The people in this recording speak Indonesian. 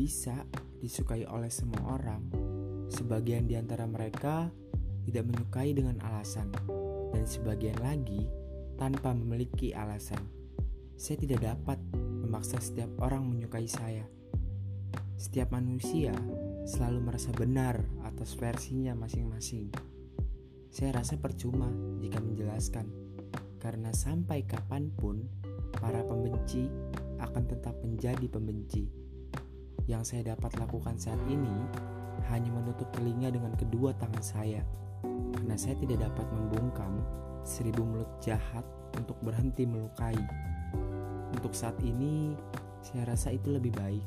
bisa disukai oleh semua orang. Sebagian di antara mereka tidak menyukai dengan alasan, dan sebagian lagi tanpa memiliki alasan. Saya tidak dapat memaksa setiap orang menyukai saya. Setiap manusia selalu merasa benar atas versinya masing-masing. Saya rasa percuma jika menjelaskan, karena sampai kapan pun para pembenci akan tetap menjadi pembenci. Yang saya dapat lakukan saat ini hanya menutup telinga dengan kedua tangan saya, karena saya tidak dapat membungkam seribu mulut jahat untuk berhenti melukai. Untuk saat ini, saya rasa itu lebih baik.